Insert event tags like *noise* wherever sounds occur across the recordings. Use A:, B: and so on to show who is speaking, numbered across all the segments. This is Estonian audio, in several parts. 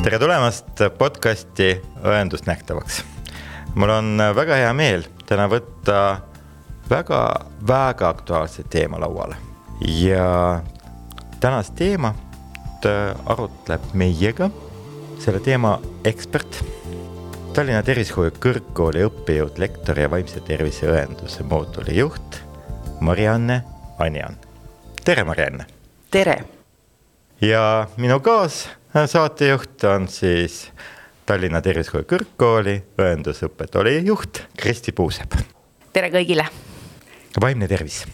A: tere tulemast podcasti Õendust nähtavaks. mul on väga hea meel täna võtta väga-väga aktuaalse teema lauale ja tänast teemat arutleb meiega selle teema ekspert, Tallinna Tervishoiu Kõrgkooli õppejõud, lektor ja vaimse tervise õenduse mooduli juht Marianne Anjan. tere, Marianne.
B: tere.
A: ja minu kaassaatejuht on siis Tallinna Tervishoiu Kõrgkooli õendusõppetooli juht Kristi Puusepp.
B: tere kõigile.
A: vaimne tervis.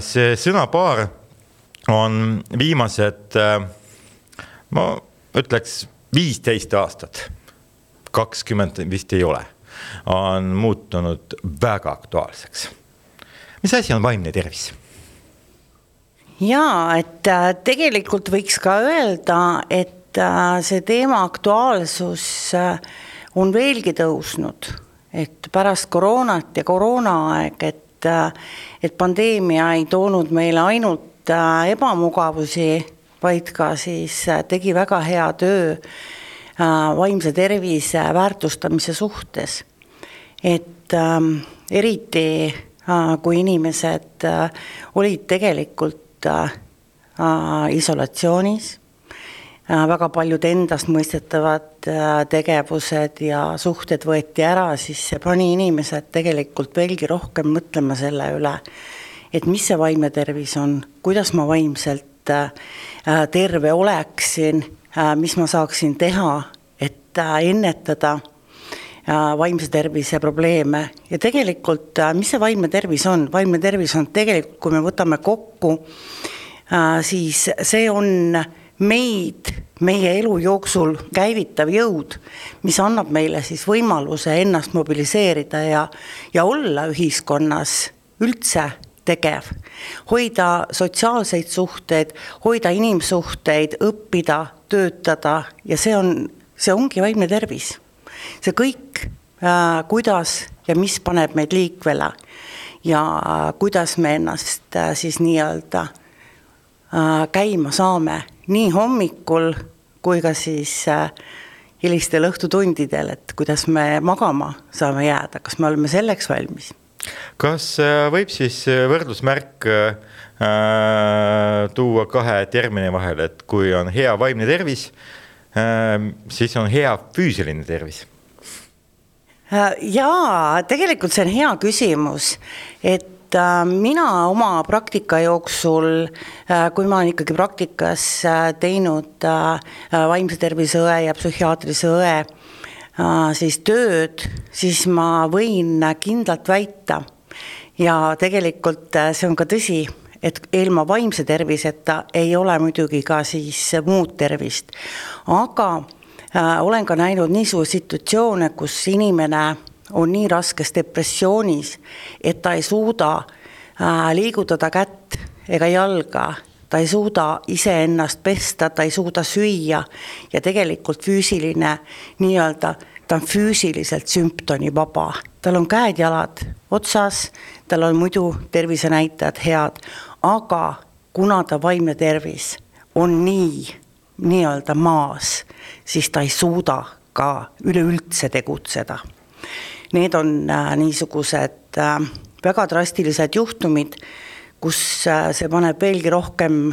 A: see sõnapaar on viimased ma ütleks viisteist aastat, kakskümmend vist ei ole, on muutunud väga aktuaalseks. mis asi on vaimne tervis?
B: Jaa, et äh, tegelikult võiks ka öelda, et äh, see teema aktuaalsus äh, on veelgi tõusnud, et pärast koroonat ja koroonaaeg, et, et pandeemia ei toonud meile ainult ebamugavusi vaid ka siis tegi väga hea töö vaimse tervise väärtustamise suhtes. et ähm, eriti kui inimesed olid tegelikult isolatsioonis. Äh,, väga paljud endastmõistetavad äh, tegevused ja suhted võeti ära, siis see pani inimesed tegelikult veelgi rohkem mõtlema selle üle, et mis see vaimne tervis on, kuidas ma vaimselt Äh, terve oleksin, äh, mis ma saaksin teha, et äh, ennetada vaimse tervise probleeme ja tegelikult, mis see vaimne tervis on, vaimne tervis on tegelikult, kui me võtame kokku, siis see on meid meie elu jooksul käivitav jõud, mis annab meile siis võimaluse ennast mobiliseerida ja, ja olla ühiskonnas üldse tegev. hoida sotsiaalseid suhteid, hoida inimsuhteid, õppida, töötada ja see on, see ongi vaimne tervis. See kõik äh,, kuidas ja mis paneb meid liikvele ja äh, kuidas me ennast äh, siis nii-öelda käima saame nii hommikul kui ka siis hilistel õhtutundidel, et kuidas me magama saame jääda, kas me oleme selleks valmis
A: kas võib siis võrdusmärk äh, tuua kahe termini vahel, et kui on hea vaimne tervis äh,, siis on hea füüsiline tervis?
B: Äh, jaa, tegelikult see on hea küsimus, et mina oma praktika jooksul, kui ma olen ikkagi praktikas teinud vaimse tervise õe ja psühhiaatrilise õe Äh, siis tööd, siis ma võin kindlalt väita ja tegelikult äh, see on ka tõsi, et ilma vaimse terviseta ei ole muidugi ka siis muud tervist. aga äh, olen ka näinud niisuguseid situatsioone, kus inimene on nii raskes depressioonis, et ta ei suuda äh, liigutada kätt ega jalga. Ta ei suuda iseennast pesta, ta ei suuda süüa. Ja tegelikult füüsiline nii-öelda, ta on füüsiliselt sümptomivaba, tal on käed-jalad otsas, tal on muidu tervisenäitajad head, aga kuna ta vaimne tervis on nii nii-öelda maas, siis ta ei suuda ka üleüldse tegutseda. Need on äh, niisugused äh, väga drastilised juhtumid kus äh, see paneb veelgi rohkem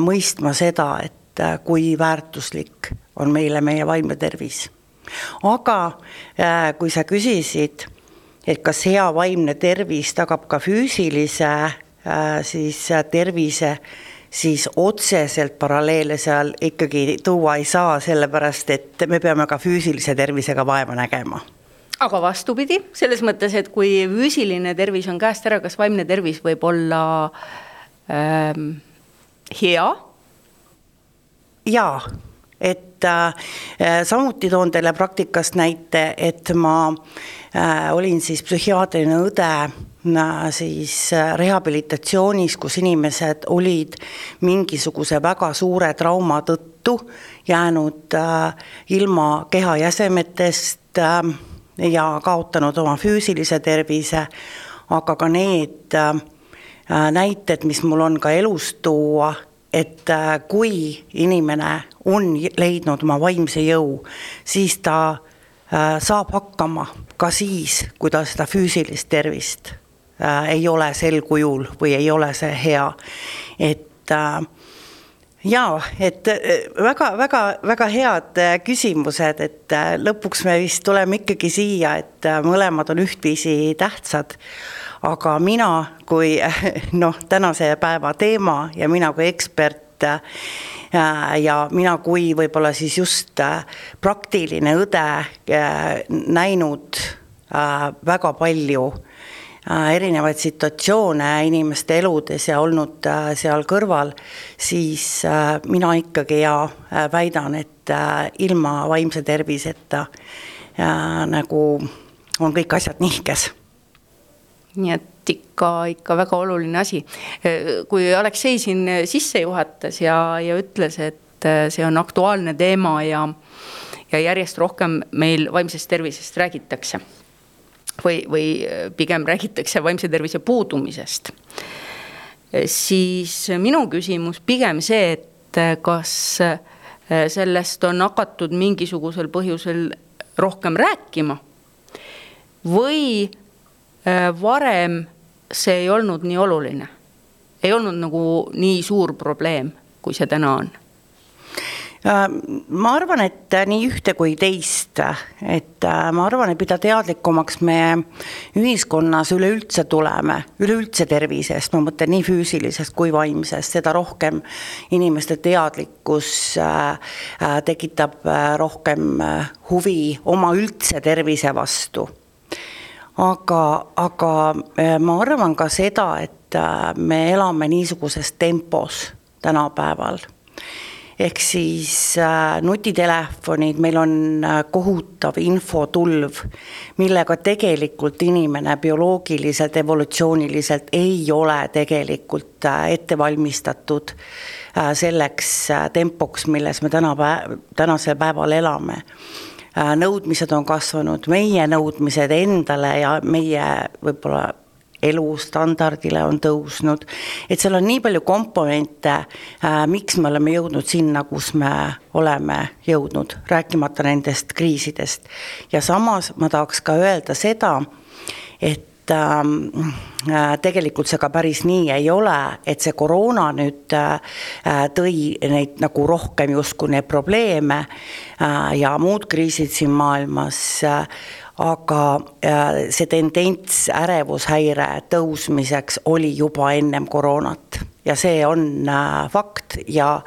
B: mõistma seda, et kui väärtuslik on meile meie vaimne tervis. aga kui sa küsisid, et kas hea vaimne tervis tagab ka füüsilise siis tervise, siis otseselt paralleele seal ikkagi tuua ei saa, sellepärast et me peame ka füüsilise tervisega vaeva nägema
C: aga vastupidi, selles mõttes, et kui füüsiline tervis on käest ära, kas vaimne tervis võib olla ähm, hea?
B: jaa, et äh, samuti toon teile praktikast näite, et ma äh, olin siis psühhiaatriline õde siis äh, rehabilitatsioonis, kus inimesed olid mingisuguse väga suure trauma tõttu jäänud äh, ilma kehajäsemetest äh, ja kaotanud oma füüsilise tervise, aga ka need äh, näited, mis mul on ka elust tuua, et äh, kui inimene on leidnud oma vaimse jõu, siis ta äh, saab hakkama ka siis, kui tal seda füüsilist tervist äh, ei ole sel kujul või ei ole see hea. et äh, jaa, et väga-väga-väga head küsimused, et lõpuks me vist tuleme ikkagi siia, et mõlemad on ühtviisi tähtsad aga mina kui *laughs* noh, tänase päeva teema ja mina kui ekspert äh, ja mina kui võib-olla siis just äh, praktiline õde äh, näinud väga palju erinevaid situatsioone inimeste eludes ja olnud seal kõrval, siis mina ikkagi ja väidan, et ilma vaimse terviseta nagu on kõik asjad nihkes
C: nii et ikka, ikka väga oluline asi. kui Aleksei siin sisse juhatas ja, ja ütles, et see on aktuaalne teema ja, ja järjest rohkem meil vaimsest tervisest räägitakse. Või, või pigem räägitakse vaimse tervise puudumisest. siis minu küsimus pigem see, et kas sellest on hakatud mingisugusel põhjusel rohkem rääkima või Äh, varem see ei olnud nii oluline. ei olnud nagu nii suur probleem, kui see täna on
B: äh, ma arvan, et nii ühte kui teist, et äh, ma arvan, et mida teadlikumaks me ühiskonnas üleüldse tuleme, üleüldse tervisest, ma mõtlen nii füüsilisest kui vaimsest, seda rohkem inimeste teadlikkus tekitab rohkem huvi oma üldse tervise vastu. Aga, aga äh, ma arvan ka seda, et äh, me elame niisuguses tempos tänapäeval ehk siis äh, nutitelefonid, meil on äh, kohutav infotulv, millega tegelikult inimene bioloogiliselt, evolutsiooniliselt ei ole tegelikult äh, ette valmistatud selleks tempoks, milles me täna päev, tänasel päeval elame. Nõudmised on kasvanud, meie nõudmised endale ja meie võib-olla elustandardile on tõusnud, et seal on nii palju komponente äh,, miks me oleme jõudnud sinna, kus me oleme jõudnud, rääkimata nendest kriisidest. ja samas ma tahaks ka öelda seda, et Ähm, äh, tegelikult see ka päris nii ei ole, et see koroona nüüd äh, tõi neid nagu rohkem justkui neid probleeme ja muud kriisid siin maailmas, aga see tendents ärevushäire tõusmiseks oli juba ennem koroonat ja see on äh, fakt ja,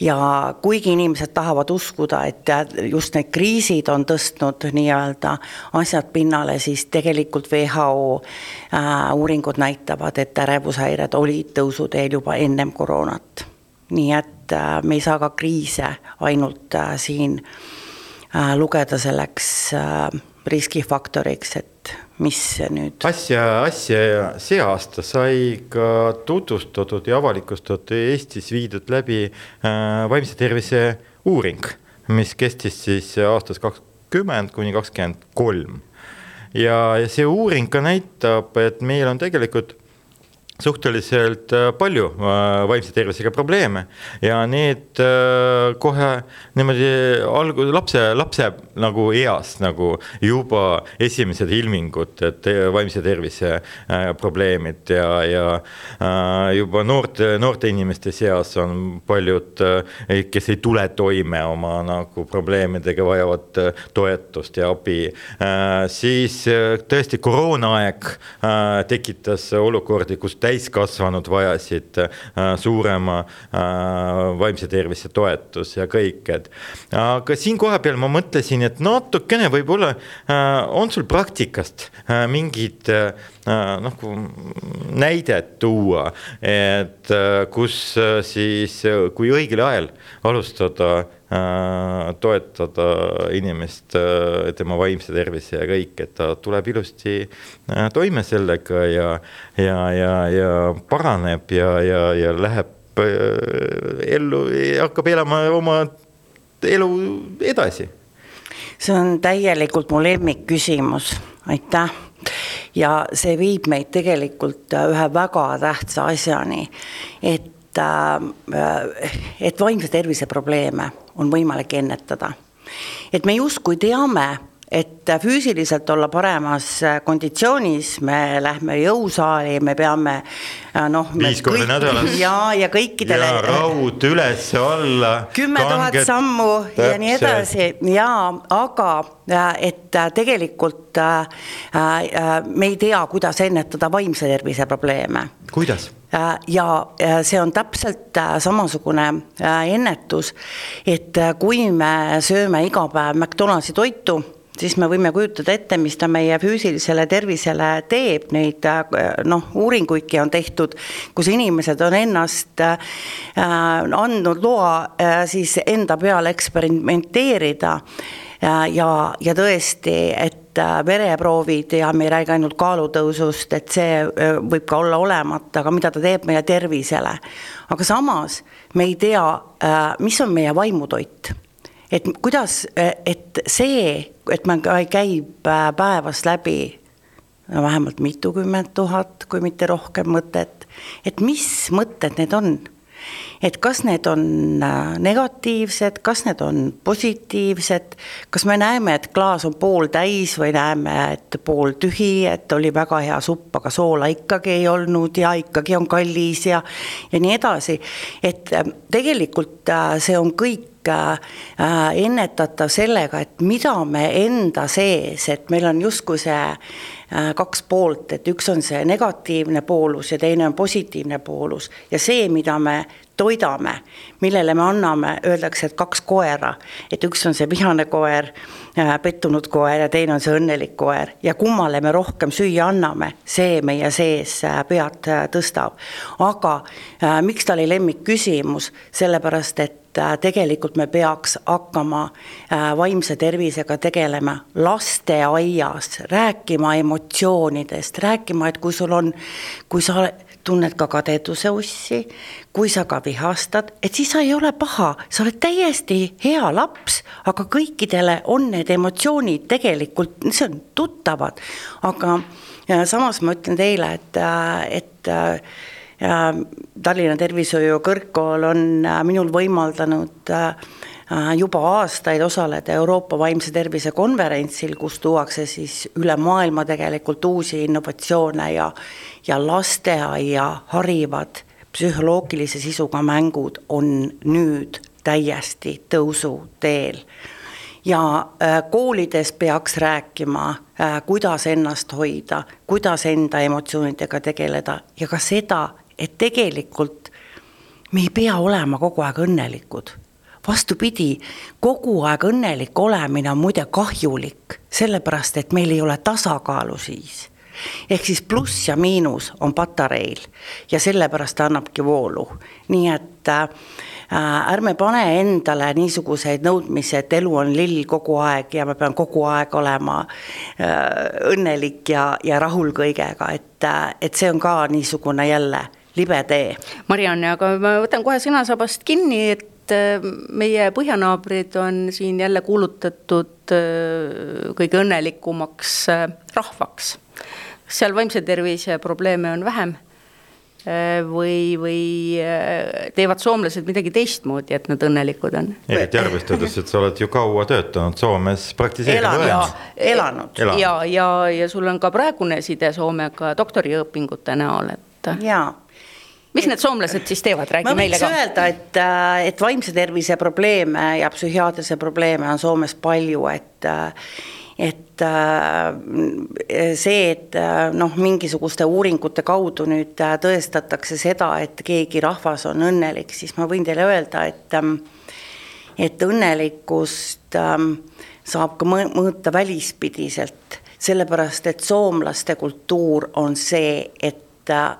B: ja kuigi inimesed tahavad uskuda, et just need kriisid on tõstnud nii-öelda asjad pinnale, siis tegelikult WHO äh, uuringud näitavad, et ärevushäired olid tõusuteel juba ennem koroonat. nii et äh, me ei saa ka kriise ainult siin lugeda selleks riskifaktoriks, et mis nüüd.
A: asja, asja see aasta sai ka tutvustatud ja avalikustatud Eestis viidud läbi äh, vaimse tervise uuring, mis kestis siis aastast kakskümmend kuni kakskümmend kolm. ja, ja see uuring ka näitab, et meil on tegelikult suhteliselt äh, palju äh, vaimse tervisega probleeme ja need äh, kohe niimoodi algu-, lapse, lapse nagu east nagu juba esimesed ilmingud, et vaimse tervise probleemid ja, ja juba noorte, noorte inimeste seas on paljud, kes ei tule toime oma nagu probleemidega, vajavad toetust ja abi. siis tõesti koroonaaeg tekitas olukordi, kus täiskasvanud vajasid äh, suurema äh, vaimse tervise toetus ja kõik, et. aga siin kohapeal ma mõtlesin, et natukene võib-olla äh, on sul praktikast mingid noh, näidet tuua, et kus siis, kui õigel ajal alustada Äh, toetada inimest, äh, tema vaimse tervise ja kõik, et ta tuleb ilusti äh, toime sellega ja, ja, ja, ja paraneb ja, ja, ja läheb ellu, hakkab elama oma elu edasi.
B: see on täielikult mu lemmikküsimus, aitäh ja see viib meid tegelikult ühe väga tähtsa asjani, et et vaimse tervise probleeme on võimalik ennetada. et me justkui teame et füüsiliselt olla paremas konditsioonis, me lähme jõusaali, me peame noh.
A: viis korda kõik, nädalas. *laughs*
B: ja, ja kõikidele.
A: ja raud üles-alla.
B: kümme tuhat sammu täpselt. ja nii edasi ja, aga et tegelikult äh, äh, me ei tea, kuidas ennetada vaimse tervise probleeme.
A: kuidas?
B: ja see on täpselt samasugune ennetus, et kui me sööme iga päev McDonaldsi toitu siis me võime kujutada ette, mis ta meie füüsilisele tervisele teeb, neid noh, uuringuidki on tehtud, kus inimesed on ennast äh, andnud loa äh, siis enda peal eksperimenteerida. Äh, ja, ja tõesti, et äh, vereproovid ja me ei räägi ainult kaalutõusust, et see äh, võib ka olla olemata, aga mida ta teeb meie tervisele. aga samas me ei tea, äh, mis on meie vaimutoit et kuidas, et see, et me käib äh, päevast läbi no vähemalt mitukümmend tuhat, kui mitte rohkem mõtet, et mis mõtted need on et kas need on äh, negatiivsed, kas need on positiivsed, kas me näeme, et klaas on pooltäis või näeme, et pooltühi, et oli väga hea supp, aga soola ikkagi ei olnud ja ikkagi on kallis ja ja nii edasi, et äh, tegelikult see on kõik Äh, ennetatav sellega, et mida me enda sees, et meil on justkui see äh, kaks poolt, et üks on see negatiivne poolus ja teine on positiivne poolus. Ja see, mida me toidame, millele me anname, öeldakse, et kaks koera, et üks on see vihane koer, äh, pettunud koer ja teine on see õnnelik koer. Ja kummale me rohkem süüa anname, see meie sees pead tõstab. aga miks ta oli lemmikküsimus, sellepärast et äh, tegelikult me peaks hakkama äh, vaimse tervisega tegelema lasteaias, rääkima emotsioonidest, rääkima, et kui sul on, kui sa tunned ka kadeduse ussi, kui sa ka vihastad, et siis sa ei ole paha, sa oled täiesti hea laps, aga kõikidele on need emotsioonid tegelikult, see on tuttavad, aga samas ma ütlen teile, et, et ja Tallinna Tervishoiu Kõrgkool on minul võimaldanud äh, juba aastaid osaleda Euroopa vaimse tervise konverentsil, kus tuuakse siis üle maailma tegelikult uusi innovatsioone ja, ja lasteaia harivad psühholoogilise sisuga mängud on nüüd täiesti tõusuteel ja koolides peaks rääkima, kuidas ennast hoida, kuidas enda emotsioonidega tegeleda ja ka seda, et tegelikult me ei pea olema kogu aeg õnnelikud. Vastupidi, kogu aeg õnnelik olemine on muide kahjulik, sellepärast et meil ei ole tasakaalu siis. ehk siis pluss ja miinus on patareil ja sellepärast ta annabki voolu, nii et äh, ärme pane endale niisuguseid nõudmisi, et elu on lill kogu aeg ja ma pean kogu aeg olema äh, õnnelik ja, ja rahul kõigega, et, äh, et see on ka niisugune jälle libe tee.
C: Marianne, aga ma võtan kohe sõnasabast kinni, et äh, meie põhjanaabrid on siin jälle kuulutatud äh, kõige õnnelikumaks äh, rahvaks. seal vaimse tervise probleeme on vähem? või, või teevad soomlased midagi teistmoodi, et nad õnnelikud on?
A: eriti arvestades, et sa oled ju kaua töötanud Soomes, praktiseerinud
B: elanud, elanud.
C: ja, ja, ja sul on ka praegune side Soomega doktoriõpingute näol, et.
B: jaa
C: mis need soomlased siis teevad, räägi meile ka.
B: ma võiks öelda, et, äh, et vaimse tervise probleeme ja psühhiaatrilisi probleeme on Soomes palju, et äh, et äh, see, et noh, mingisuguste uuringute kaudu nüüd tõestatakse seda, et keegi rahvas on õnnelik, siis ma võin teile öelda, et ähm, et õnnelikkust ähm, saab ka mõõta välispidiselt, sellepärast et soomlaste kultuur on see, et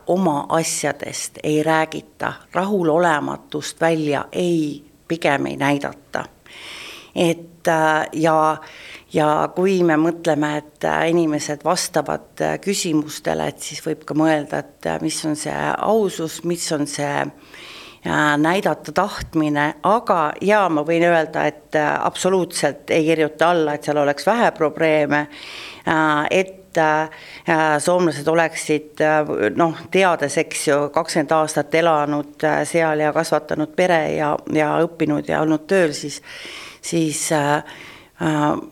B: oma asjadest ei räägita, rahulolematust välja ei, pigem ei näidata. et äh, ja, ja kui me mõtleme, et äh, inimesed vastavad küsimustele, et siis võib ka mõelda, et mis on see ausus, mis on see näidata tahtmine, aga jaa, ma võin öelda, et absoluutselt ei kirjuta alla, et seal oleks vähe probleeme, et soomlased oleksid noh, teades, eks ju, kakskümmend aastat elanud seal ja kasvatanud pere ja, ja õppinud ja olnud tööl, siis, siis äh,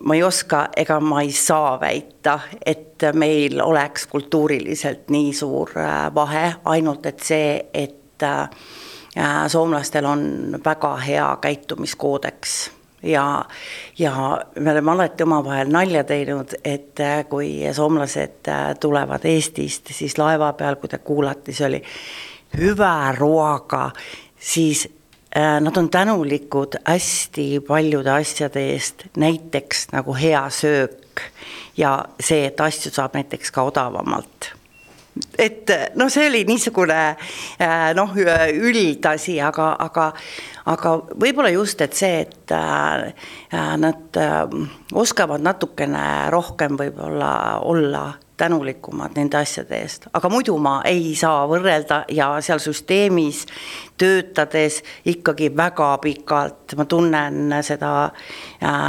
B: ma ei oska ega ma ei saa väita, et meil oleks kultuuriliselt nii suur vahe, ainult et see, et soomlastel on väga hea käitumiskoodeks ja, ja me oleme alati omavahel nalja teinud, et äh, kui soomlased äh, tulevad Eestist, siis laeva peal, kui te kuulate, see oli hüve ruoga, siis äh, nad on tänulikud hästi paljude asjade eest, näiteks nagu hea söök ja see, et asju saab näiteks ka odavamalt et noh, see oli niisugune noh, üldasi, aga, aga aga võib-olla just, et see, et äh, äh, nad äh, oskavad natukene rohkem võib-olla olla tänulikumad nende asjade eest, aga muidu ma ei saa võrrelda ja seal süsteemis töötades ikkagi väga pikalt, ma tunnen seda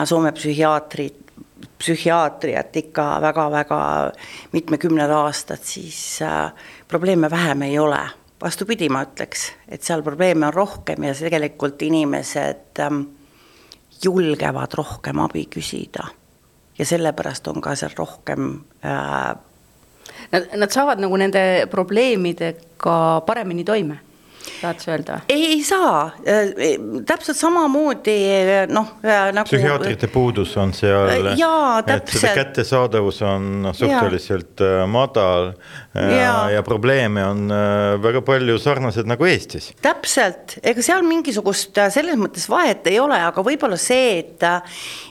B: Soome psühhiaatrit, psühhiaatriat ikka väga-väga mitmekümned aastad, siis probleeme vähem ei ole vastupidi, ma ütleks, et seal probleeme on rohkem ja tegelikult inimesed ähm, julgevad rohkem abi küsida. ja sellepärast on ka seal rohkem äh,
C: Nad, nad saavad nagu nende probleemidega paremini toime tahad sa öelda?
B: ei, saa, äh, täpselt samamoodi noh äh, nagu.
A: psühhiaatrite puudus on seal.
B: Äh, jaa, täpselt.
A: kättesaadavus on suhteliselt ja. madal ja, ja, ja probleeme on väga palju sarnased nagu Eestis.
B: täpselt, ega seal mingisugust selles mõttes vahet ei ole, aga võib-olla see, et,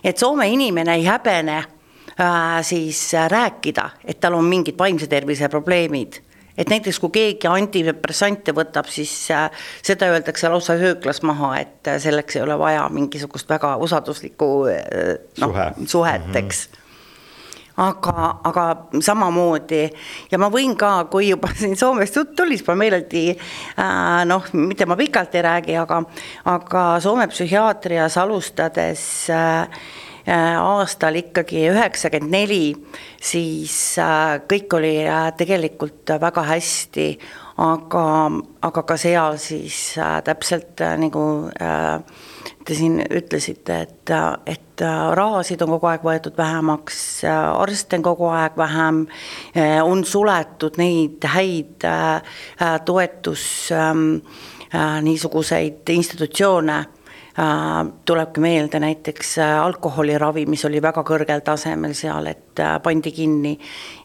B: et Soome inimene ei häbene äh, siis rääkida, et tal on mingid vaimse tervise probleemid et näiteks kui keegi antidepressante võtab, siis äh, seda öeldakse lausa hööklas maha, et äh, selleks ei ole vaja mingisugust väga usalduslikku äh, noh Suhe. suhet, mhm. eks mm. -hmm aga, aga samamoodi ja ma võin ka, kui juba *laughs* siin Soomest jutt tuli, siis ma meeleldi noh, mitte ma pikalt ei räägi, aga, aga Soome psühhiaatrias alustades Äh, aastal ikkagi üheksakümmend neli, siis äh, kõik oli äh, tegelikult väga hästi, aga, aga ka seal siis täpselt nagu te siin ütlesite, et, et rahasid on kogu aeg võetud vähemaks, arste on kogu aeg vähem, on suletud neid häid toetus ähm, niisuguseid institutsioone Äh, tulebki meelde näiteks äh, alkoholiravi, mis oli väga kõrgel tasemel seal, et äh, pandi kinni,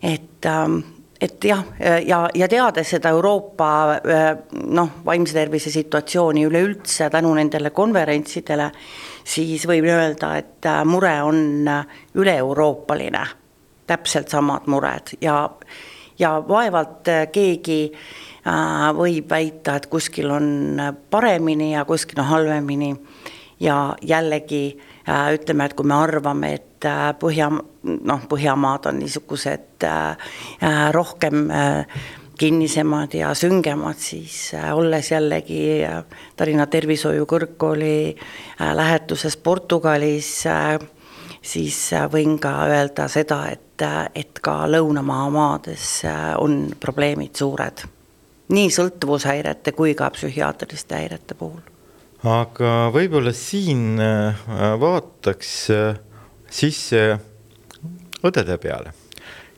B: et ähm, et jah, ja, ja teades seda Euroopa noh, vaimse tervise situatsiooni üleüldse tänu nendele konverentsidele, siis võib öelda, et mure on üle-euroopaline, täpselt samad mured. Ja, ja vaevalt keegi võib väita, et kuskil on paremini ja kuskil on halvemini ja jällegi äh, ütleme, et kui me arvame, et äh, Põhja, noh, Põhjamaad on niisugused äh, rohkem kinnisemad ja süngemad, siis olles jällegi Tallinna Tervishoiu Kõrgkooli lähetuses Portugalis, siis võin ka öelda seda, et, et ka lõunamaa maades on probleemid suured. nii sõltuvushäirete kui ka psühhiaatriliste häirete puhul
A: aga võib-olla siin äh, vaataks äh, sisse õdede peale,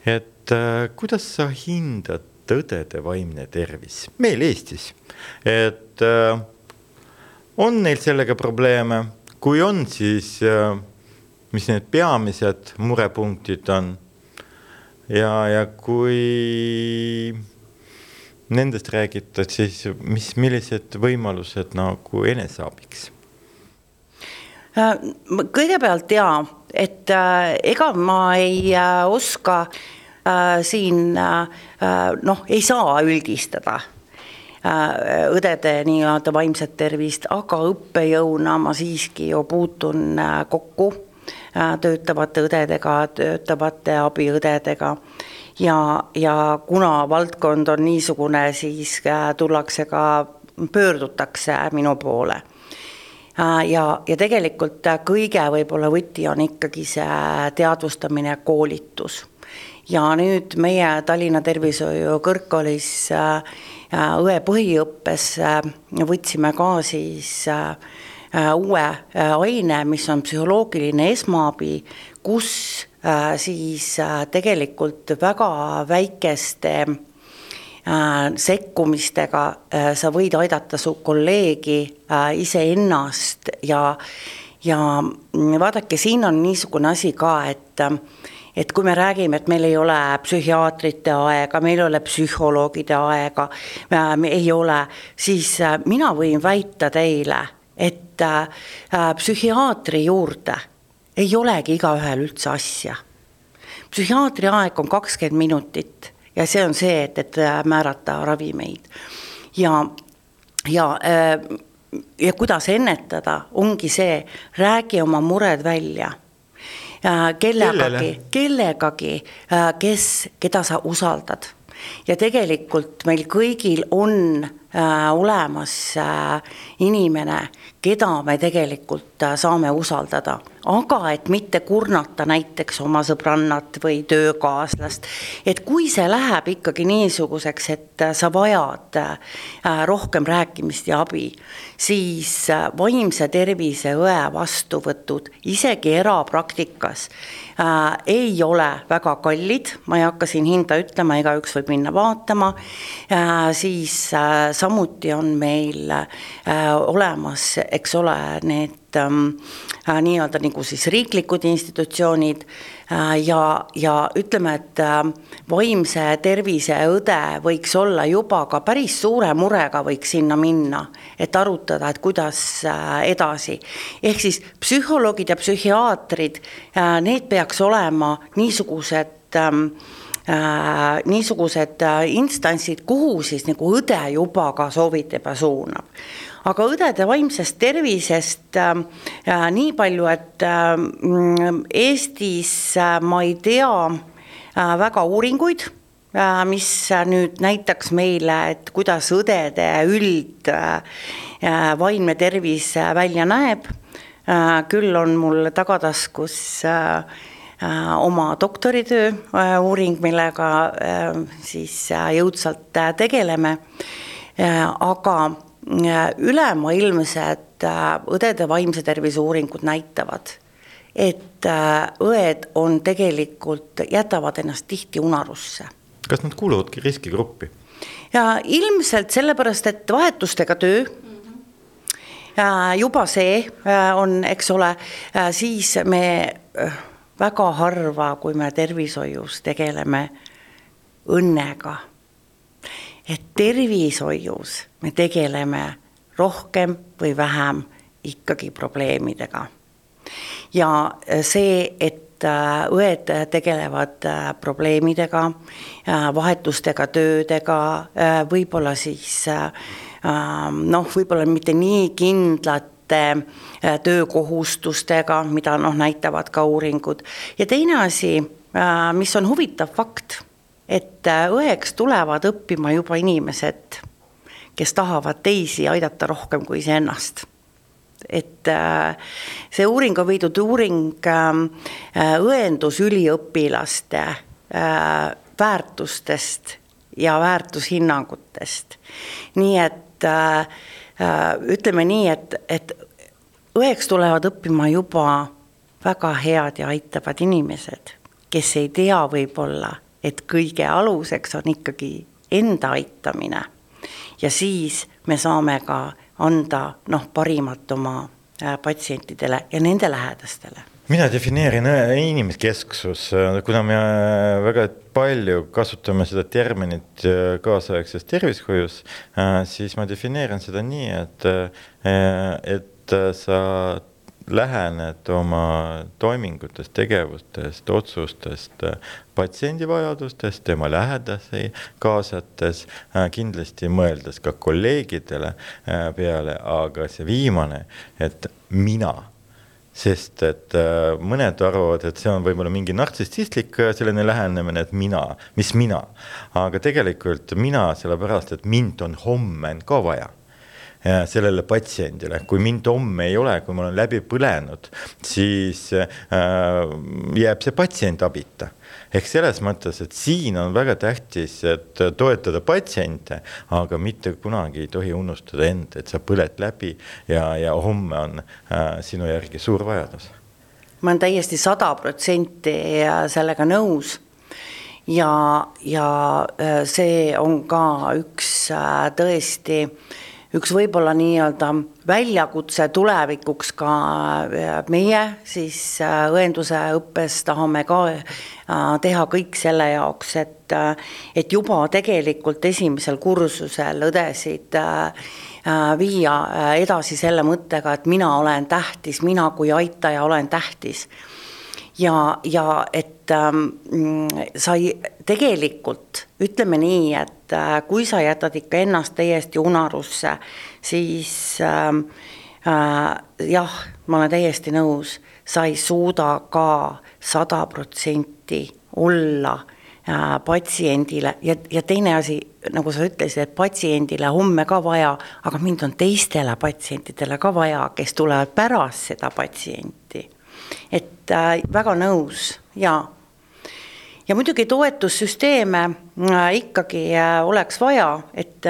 A: et äh, kuidas sa hindad õdede vaimne tervis meil Eestis, et on neil sellega probleeme, kui on, siis mis need peamised murepunktid on? Ja, ja kui nendest räägitad, siis mis, millised võimalused nagu eneseabiks?
B: Äh, kõigepealt jaa, et äh, ega ma ei äh, oska siin noh, ei saa üldistada õdede nii-öelda vaimset tervist, aga õppejõuna ma siiski ju puutun kokku töötavate õdedega, töötavate abiõdedega ja, ja kuna valdkond on niisugune, siis äh, tullakse ka, pöördutakse minu poole. Äh, ja, ja tegelikult kõige võib-olla võti on ikkagi see teadvustamine ja koolitus ja nüüd meie Tallinna Tervishoiu Kõrgkoolis äh, õe põhiõppes võtsime ka siis uue aine, mis on psühholoogiline esmaabi, kus siis tegelikult väga väikeste sekkumistega sa võid aidata su kolleegi, iseennast ja ja vaadake, siin on niisugune asi ka, et et kui me räägime, et meil ei ole psühhiaatrite aega, meil ei ole psühholoogide aega, ei ole, siis äh, mina võin väita teile, et äh, psühhiaatri juurde ei olegi igaühel üldse asja. psühhiaatri aeg on kakskümmend minutit ja see on see, et, et äh, määrata ravimeid ja, ja ja kuidas ennetada, ongi see, räägi oma mured välja kellegagi, kellegagi, äh, kes, keda sa usaldad. ja tegelikult meil kõigil on äh, olemas äh, inimene, keda me tegelikult äh, saame usaldada, aga et mitte kurnata näiteks oma sõbrannat või töökaaslast. et kui see läheb ikkagi niisuguseks, et äh, sa vajad äh, rohkem rääkimist ja abi, siis vaimse tervise õe vastuvõtud isegi erapraktikas äh, ei ole väga kallid, ma ei hakka siin hinda ütlema, igaüks võib minna vaatama. Äh,, siis äh, samuti on meil äh, olemas eks ole, need ähm, äh, nii-öelda nagu siis riiklikud institutsioonid äh, ja, ja ütleme, et vaimse tervise õde võiks olla juba ka päris suure murega võiks sinna minna, et arutada, et kuidas edasi. ehk siis psühholoogid ja psühhiaatrid need peaks olema niisugused ähm, äh, niisugused äh, instantsid, kuhu siis nagu õde juba ka soovitab ja suunab aga õdede vaimsest tervisest äh, äh, nii palju, et äh, Eestis äh, ma ei tea äh, väga uuringuid äh,, mis nüüd näitaks meile, et kuidas õdede üld äh, äh vaimne tervis äh, välja näeb äh,. küll on mul tagataskus äh, äh oma doktoritöö uuring, millega siis jõudsalt tegeleme, aga ülemaailmsed äh, õdede vaimse tervise uuringud näitavad, et äh, õed on tegelikult, jätavad ennast tihti unarusse.
A: kas nad kuuluvadki riskigruppi?
B: ja ilmselt sellepärast, et vahetustega töö juba see äh, on, eks ole, siis me väga harva, kui me tervishoius tegeleme õnnega et tervishoius me tegeleme rohkem või vähem ikkagi probleemidega. ja see, et äh, õed tegelevad äh, probleemidega, äh, vahetustega, töödega, võib-olla siis noh, võib-olla mitte nii kindlate töökohustustega, mida noh, näitavad ka uuringud. ja teine asi, mis on huvitav fakt et äh, õeks tulevad õppima juba inimesed, kes tahavad teisi aidata rohkem kui iseennast et äh, see uuring on viidud uuring ähm, äh, õendusüliõpilaste väärtustest ja väärtushinnangutest. nii et ütleme nii, et, et õeks tulevad õppima juba väga head ja aitavad inimesed, kes ei tea võib-olla et kõige aluseks on ikkagi enda aitamine. ja siis me saame ka anda noh, parimat oma äh, patsientidele ja nende lähedastele
A: mina defineerin äh, inimeskesksus, äh, kuna me väga palju kasutame seda terminit kaasaegses tervishoius, siis ma defineerin seda nii, et, et sa lähened oma toimingutest, tegevustest, otsustest patsiendi vajadustest, tema lähedasi kaasates, äh, kindlasti mõeldes ka kolleegidele äh, peale, aga see viimane, et mina sest et äh, mõned arvavad, et see on võib-olla mingi nartsissistlik selline lähenemine, et mina, mis mina. aga tegelikult mina sellepärast, et mind on homme ka vaja sellele patsiendile, kui mind homme ei ole, kui ma olen läbi põlenud, siis äh, jääb see patsient abita ehk selles mõttes, et siin on väga tähtis, et toetada patsiente, aga mitte kunagi ei tohi unustada end, et sa põled läbi ja, ja homme on äh, sinu järgi suur vajadus.
B: ma olen täiesti sada protsenti sellega nõus ja, ja äh, see on ka üks äh, tõesti äh, üks võib-olla nii-öelda väljakutse tulevikuks ka äh, meie siis äh, õenduse õppes tahame ka äh, teha kõik selle jaoks, et, et juba tegelikult esimesel kursusel õdesid viia edasi selle mõttega, et mina olen tähtis, mina kui aitaja olen tähtis. Ja, ja et ähm, sa ei, tegelikult ütleme nii, et äh, kui sa jätad ikka ennast täiesti unarusse, siis ähm, äh, jah, ma olen täiesti nõus, sa ei suuda ka sada protsenti olla äh, patsiendile ja, ja teine asi, nagu sa ütlesid, et patsiendile homme ka vaja, aga mind on teistele patsientidele ka vaja, kes tulevad pärast seda patsienti. Et äh, väga nõus ja ja muidugi toetussüsteeme äh, ikkagi äh, oleks vaja, et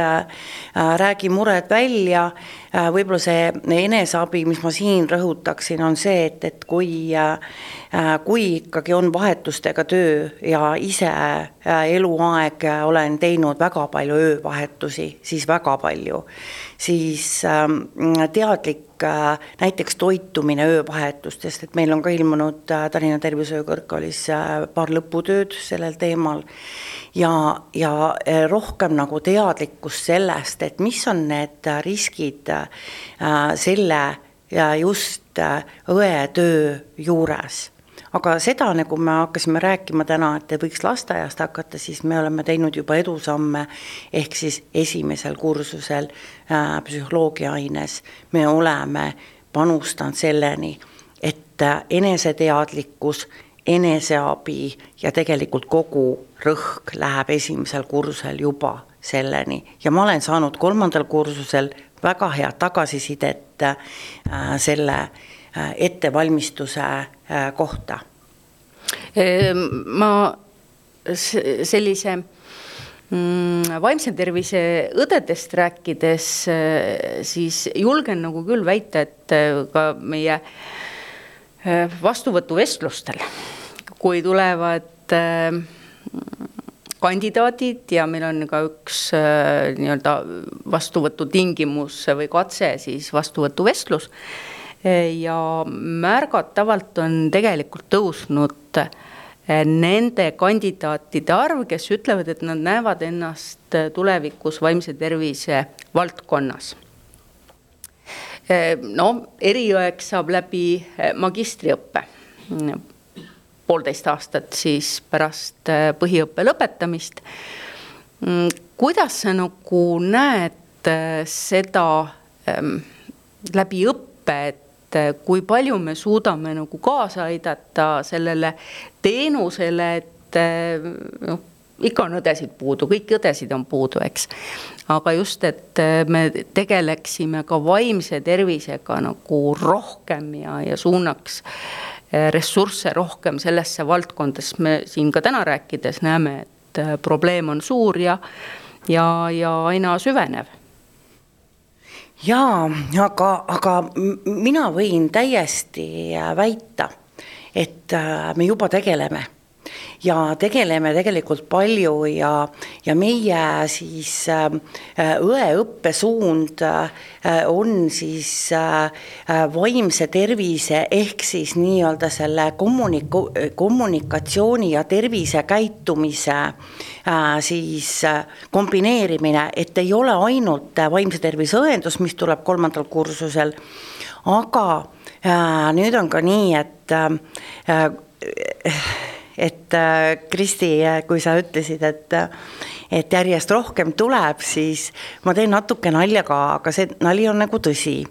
B: räägi mured välja, võib-olla see eneseabi, mis ma siin rõhutaksin, on see, et, et kui, kui ikkagi on vahetustega töö ja ise eluaeg olen teinud väga palju öövahetusi, siis väga palju, siis ähm, teadlik Äh, näiteks toitumine öövahetustest, et meil on ka ilmunud äh, Tallinna Tervishoiu Kõrgkoolis äh, paar lõputööd sellel teemal ja, ja rohkem nagu teadlikkust sellest, et mis on need riskid selle just õetöö juures. Aga seda, nagu me hakkasime rääkima täna, et võiks lasteaiast hakata, siis me oleme teinud juba edusamme, ehk siis esimesel kursusel äh, psühholoogia aines me oleme panustanud selleni, et äh, eneseteadlikkus, eneseabi ja tegelikult kogu rõhk läheb esimesel kursusel juba selleni ja ma olen saanud kolmandal kursusel väga head tagasisidet äh, selle äh, ettevalmistuse Äh, kohta?
C: Ehm, ma sellise mm, vaimse tervise õdedest rääkides, äh, siis julgen nagu küll väita, et äh, ka meie vastuvõtuvestlustel, kui tulevad kandidaadid ja meil on ka üks nii-öelda vastuvõtutingimus või katse, siis vastuvõtuvestlus ja märgatavalt on tegelikult tõusnud nende kandidaatide arv, kes ütlevad, et nad näevad ennast tulevikus vaimse tervise valdkonnas. Eh, no eriõeks saab läbi eh, magistriõppe, poolteist aastat siis pärast põhiõppe lõpetamist. Mm, kuidas sa nagu näed seda läbi õppe, et eh, kui palju me suudame nagu kaasa aidata sellele teenusele, et eh, noh, ikka on õdesid puudu, kõiki õdesid on puudu, eks. aga just, et eh, me tegeleksime ka vaimse tervisega nagu rohkem ja, ja suunaks ressursse rohkem sellesse valdkonda, sest me siin ka täna rääkides näeme, et probleem on suur ja, ja, ja aina süvenev
B: jaa, aga, aga mina võin täiesti äh, väita, et äh, me juba tegeleme ja tegeleme tegelikult palju ja, ja meie siis äh, õeõppesuund äh, on siis äh, vaimse tervise ehk siis nii-öelda selle kommunik-, kommunikatsiooni ja tervisekäitumise äh, siis äh, kombineerimine, et ei ole ainult vaimse tervise õendus, mis tuleb kolmandal kursusel, aga äh, nüüd on ka nii, et äh, et äh, Kristi, kui sa ütlesid, et et järjest rohkem tuleb, siis ma teen natuke nalja ka, aga see nali on nagu tõsi.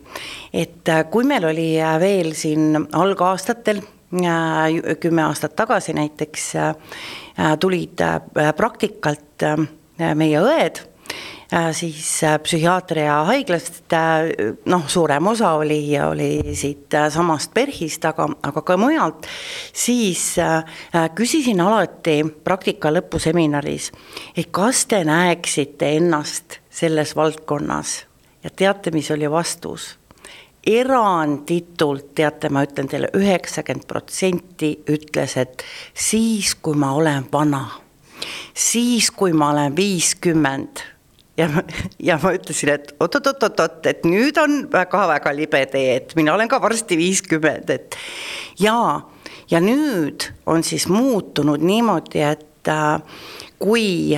B: et äh, kui meil oli äh, veel siin algaastatel, kümme aastat tagasi näiteks, tulid praktikalt meie õed äh, siis psühhiaatria haiglast, noh, suurem osa oli, oli siit samast PERH-ist, aga, aga ka mujalt, siis küsisin alati praktika lõpuseminaris, et kas te näeksite ennast selles valdkonnas ja teate, mis oli vastus? eranditult, teate, ma ütlen teile, üheksakümmend protsenti ütles, et siis, kui ma olen vana, siis, kui ma olen viiskümmend ja, ja ma ütlesin, et oot-oot-oot-oot, et nüüd on väga-väga libe tee, et mina olen ka varsti viiskümmend, et jaa, ja nüüd on siis muutunud niimoodi, et äh, kui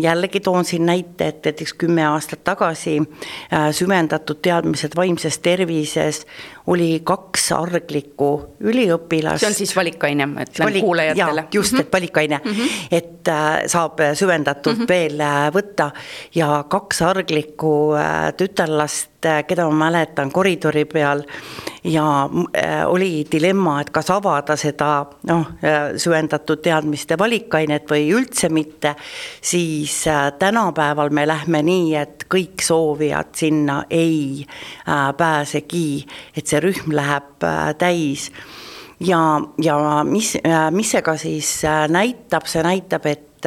B: jällegi toon siin näite, et näiteks kümme aastat tagasi äh, süvendatud teadmised vaimses tervises oli kaks arglikku üliõpilast.
C: see on siis valikaine, ma ütlen Valik, kuulajatele.
B: just, et mhm. valikaine mm, -hmm. et äh, saab süvendatult mm -hmm. veel võtta ja kaks arglikku tütarlast, keda ma mäletan koridori peal ja äh, oli dilemma, et kas avada seda noh, äh, süvendatud teadmiste valikainet või üldse mitte, siis äh, tänapäeval me lähme nii, et kõik soovijad sinna ei pääsegi, et see rühm läheb täis. Ja, ja mis, mis see ka siis näitab, see näitab, et,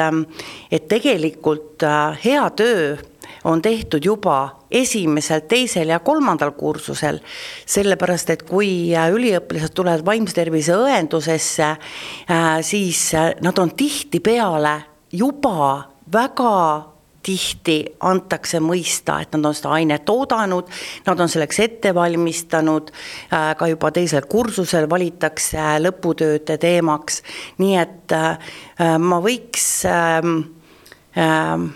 B: et tegelikult hea töö on tehtud juba esimesel, teisel ja kolmandal kursusel, sellepärast et kui äh, üliõpilased tulevad vaimse tervise õendusesse, äh, siis äh, nad on tihtipeale juba väga tihti antakse mõista, et nad on seda ainet oodanud, nad on selleks ette valmistanud, ka juba teisel kursusel valitakse lõputööde teemaks, nii et ma võiks ähm, ähm,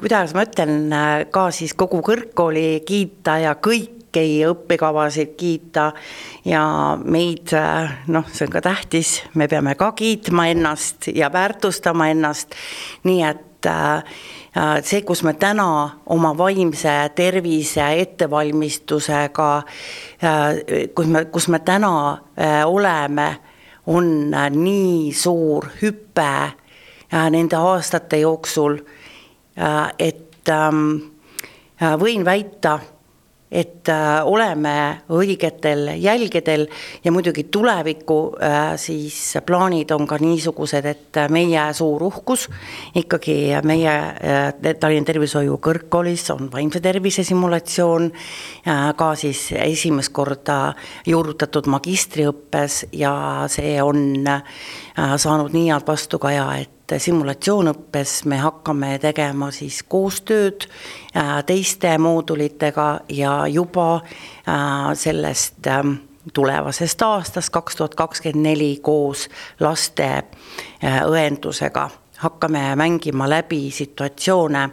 B: kuidas ma ütlen, ka siis kogu kõrgkooli kiita ja kõiki õppekavasid kiita ja meid, noh, see on ka tähtis, me peame ka kiitma ennast ja väärtustama ennast, nii et äh, see, kus me täna oma vaimse tervise ettevalmistusega, äh, kus me, kus me täna äh, oleme, on nii suur hüpe nende aastate jooksul Äh, et ähm, äh, võin väita, et äh, oleme õigetel jälgedel ja muidugi tuleviku siis plaanid on ka niisugused, et meie suur uhkus ikkagi meie Tallinna Tervishoiu Kõrgkoolis on vaimse tervise simulatsioon, ka siis esimest korda juurutatud magistriõppes ja see on saanud nii head vastukaja, et simulatsioonõppes me hakkame tegema siis koostööd äh, teiste moodulitega ja juba äh, sellest ähm, tulevasest aastast, kaks tuhat kakskümmend neli, koos laste äh, õendusega hakkame mängima läbi situatsioone,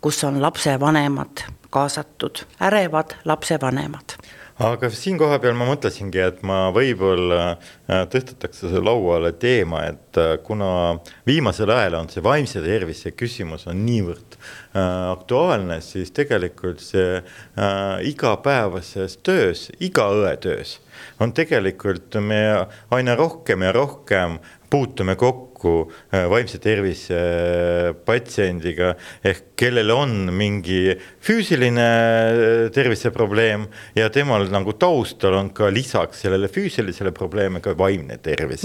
B: kus on lapsevanemad kaasatud, ärevad lapsevanemad
A: aga siin kohapeal ma mõtlesingi, et ma võib-olla äh, tõstataks lauale teema, et äh, kuna viimasel ajal on see vaimse tervise küsimus on niivõrd äh, aktuaalne, siis tegelikult see igapäevases töös, iga õe töös on tegelikult me aina rohkem ja rohkem puutume kokku äh, vaimse tervise äh, patsiendiga ehk kellel on mingi füüsiline äh, terviseprobleem ja temal nagu taustal on ka lisaks sellele füüsilisele probleemile ka vaimne tervis.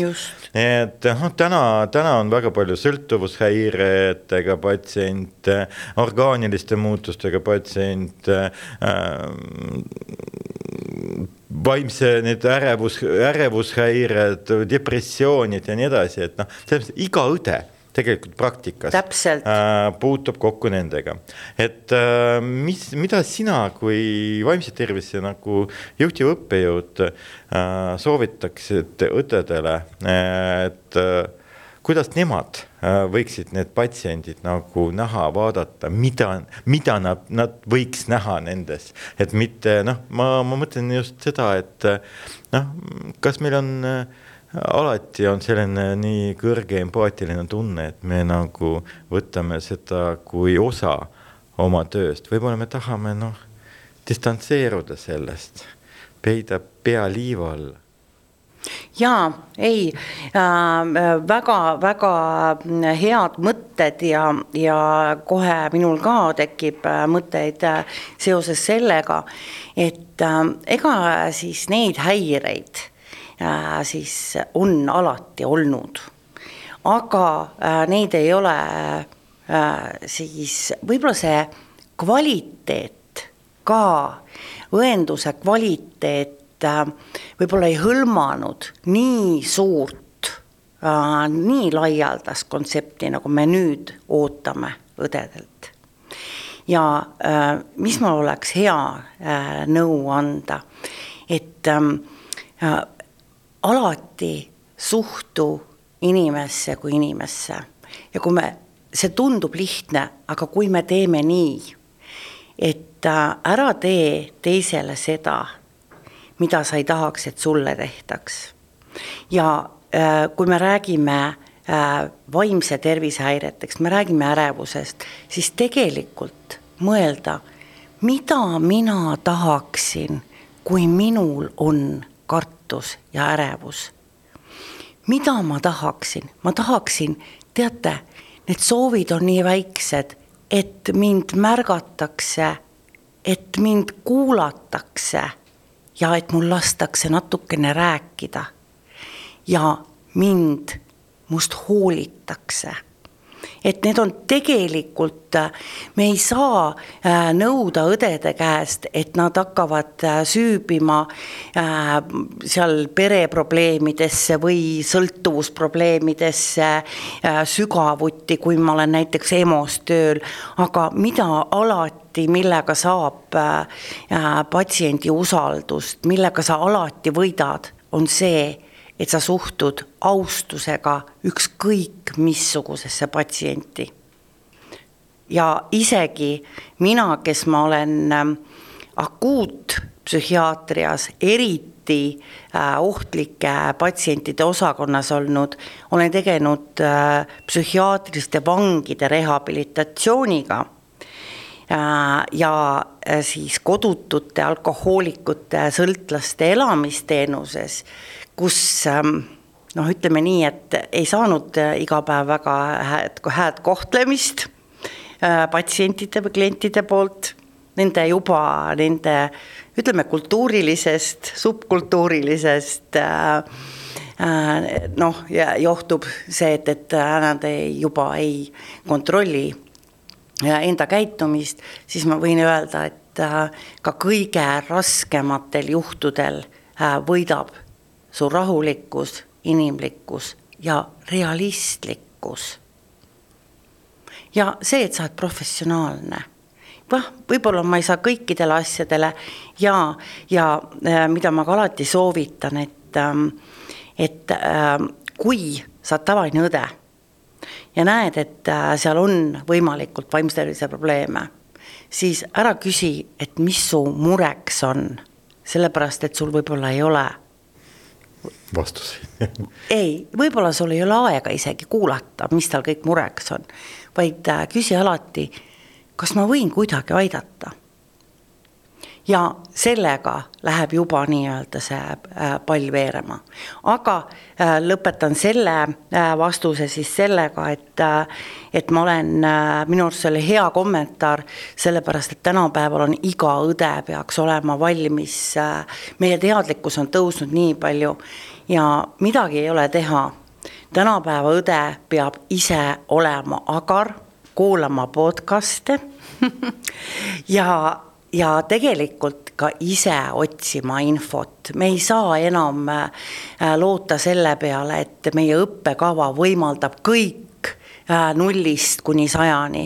A: et noh, täna, täna on väga palju sõltuvushäiretega patsiente, orgaaniliste muutustega patsiente äh,, vaimse need ärevus, ärevushäired, depressioonid ja nii edasi, et noh, selles mõttes iga õde tegelikult praktikas
B: Täpselt.
A: äh, puutub kokku nendega. et äh, mis, mida sina kui vaimse tervise nagu juhtiv õppejõud äh, soovitaksid õdedele, et äh, kuidas nemad äh, võiksid need patsiendid nagu näha, vaadata, mida, mida nad, nad võiks näha nendes, et mitte noh, ma, ma mõtlen just seda, et noh, kas meil on äh, alati on selline nii kõrge empaatiline tunne, et me nagu võtame seda kui osa oma tööst, võib-olla me tahame noh, distantseeruda sellest, peida pea liiva alla
B: jaa, ei äh,, väga-väga head mõtted ja, ja kohe minul ka tekib äh, mõtteid äh, seoses sellega, et äh, ega siis neid häireid äh, siis on alati olnud. aga äh, neid ei ole äh, siis võib-olla see kvaliteet ka, õenduse kvaliteet äh, võib-olla ei hõlmanud nii suurt, äh, nii laialdast kontsepti, nagu me nüüd ootame õdedelt. ja äh, mis mul oleks hea nõu anda, et ähm, alati suhtu inimesse kui inimesse ja kui me, see tundub lihtne, aga kui me teeme nii, et ära tee teisele seda mida sa ei tahaks, et sulle tehtaks. ja äh, kui me räägime äh, vaimse tervise häiretest, me räägime ärevusest, siis tegelikult mõelda, mida mina tahaksin, kui minul on kartus ja ärevus. mida ma tahaksin, ma tahaksin, teate, need soovid on nii väiksed, et mind märgatakse, et mind kuulatakse ja et mul lastakse natukene rääkida ja mind, must hoolitakse. Et need on tegelikult, me ei saa äh, nõuda õdede käest, et nad hakkavad äh, süübima äh, seal pereprobleemidesse või sõltuvusprobleemidesse sügavuti, kui ma olen näiteks EMO-s tööl, aga mida alati millega saab patsiendi usaldust, millega sa alati võidad, on see, et sa suhtud austusega ükskõik missugusesse patsienti. ja isegi mina, kes ma olen ähm, akuutpsühhiaatrias eriti äh, ohtlike patsientide osakonnas olnud, olen tegelenud äh, psühhiaatriliste vangide rehabilitatsiooniga äh, ja siis kodutute alkohoolikute sõltlaste elamisteenuses kus ähm, noh, ütleme nii, et ei saanud äh, iga päev väga hääd, hääd kohtlemist äh, patsientide või klientide poolt, nende juba, nende ütleme, kultuurilisest, subkultuurilisest äh, noh, johtub see, et, et nad ei, juba ei kontrolli enda käitumist, siis ma võin öelda, et ka kõige raskematel juhtudel võidab su rahulikkus, inimlikkus ja realistlikkus. ja see, et sa oled professionaalne noh, võib-olla ma ei saa kõikidele asjadele ja, ja äh, mida ma ka alati soovitan, et, ähm, et äh, kui sa oled tavaline õde ja näed, et äh, seal on võimalikult vaimse tervise probleeme, siis ära küsi, et mis su mureks on, sellepärast et sul võib-olla ei ole
A: vastuseid *laughs*
B: ei, võib-olla sul ei ole aega isegi kuulata, mis tal kõik mureks on, vaid äh, küsi alati, kas ma võin kuidagi aidata. Ja sellega läheb juba nii-öelda see äh, pall veerema. aga äh, lõpetan selle vastuse siis sellega, et, et ma olen, minu arust see oli hea kommentaar, sellepärast et tänapäeval on iga õde peaks olema valmis, meie teadlikkus on tõusnud nii palju ja midagi ei ole teha. tänapäeva õde peab ise olema agar, kuulama podcast'e *laughs* ja, ja tegelikult ka ise otsima infot, me ei saa enam äh, loota selle peale, et meie õppekava võimaldab kõik äh, nullist kuni sajani,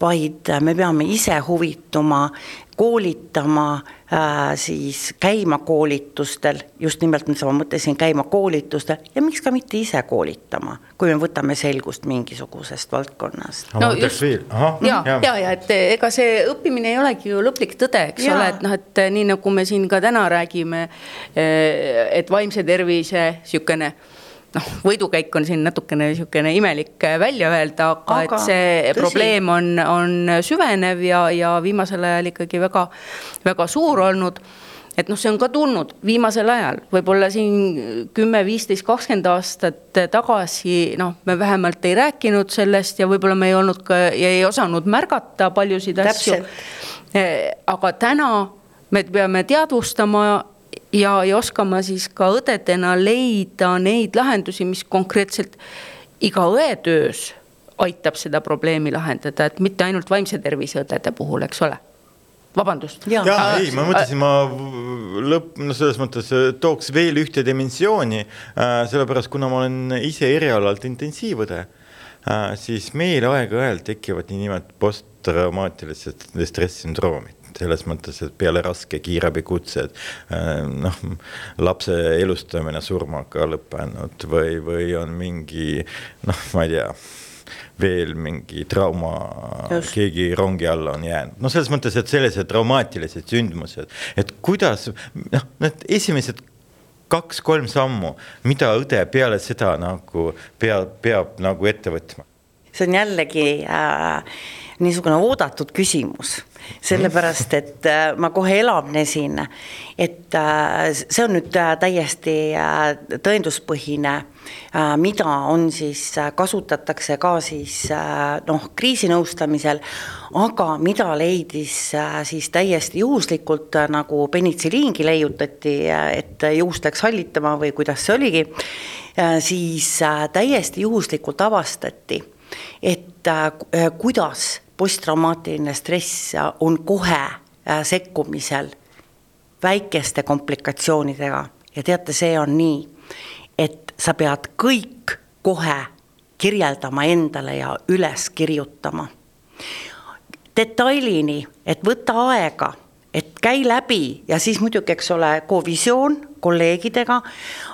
B: vaid me peame ise huvituma, koolitama äh, siis käima koolitustel, just nimelt, mis ma mõtlesin, käima koolitustel ja miks ka mitte ise koolitama, kui me võtame selgust mingisugusest valdkonnast.
C: no just, ja, ja, ja, ja et ega see õppimine ei olegi ju lõplik tõde, eks ja. ole, et noh, et nii nagu me siin ka täna räägime, eh, et vaimse tervise niisugune noh, võidukäik on siin natukene niisugune imelik välja öelda, aga, et see tõsi. probleem on, on süvenev ja, ja viimasel ajal ikkagi väga, väga suur olnud et noh, see on ka tulnud viimasel ajal, võib-olla siin kümme, viisteist, kakskümmend aastat tagasi noh, me vähemalt ei rääkinud sellest ja võib-olla me ei olnud ka ja ei osanud märgata paljusid asju. aga täna me peame teadvustama ja, ja oskama siis ka õdedena leida neid lahendusi, mis konkreetselt iga õe töös aitab seda probleemi lahendada, et mitte ainult vaimse tervise õdede puhul, eks ole vabandust.
A: ja, ei, ma mõtlesin, ma lõpp, no selles mõttes äh, tooks veel ühte dimensiooni äh,. sellepärast, kuna ma olen ise erialalt intensiivõde äh,, siis meil aeg-ajalt tekivad niinimetatud posttraumaatilised stress-sündroomid selles mõttes, et peale raske kiirabikutsed äh, noh, lapse elustamine surmaga lõppenud või, või on mingi noh, ma ei tea veel mingi trauma, keegi rongi alla on jäänud, no selles mõttes, et sellised traumaatilised sündmused, et kuidas noh, need esimesed kaks-kolm sammu, mida õde peale seda nagu peab, peab nagu ette võtma?
B: see on jällegi äh, niisugune oodatud küsimus sellepärast et äh, ma kohe elavnesin, et äh, see on nüüd äh, täiesti tõenduspõhine, mida on siis, kasutatakse ka siis noh, kriisinõustamisel, aga mida leidis siis täiesti juhuslikult, nagu penitsiliingi leiutati, et juust läks hallitama või kuidas see oligi, siis täiesti juhuslikult avastati, et kuidas posttraumaatiline stress on kohe äh, sekkumisel väikeste komplikatsioonidega ja teate, see on nii, et sa pead kõik kohe kirjeldama endale ja üles kirjutama. detailini, et võta aega, et käi läbi ja siis muidugi, eks ole, kovisioon kolleegidega,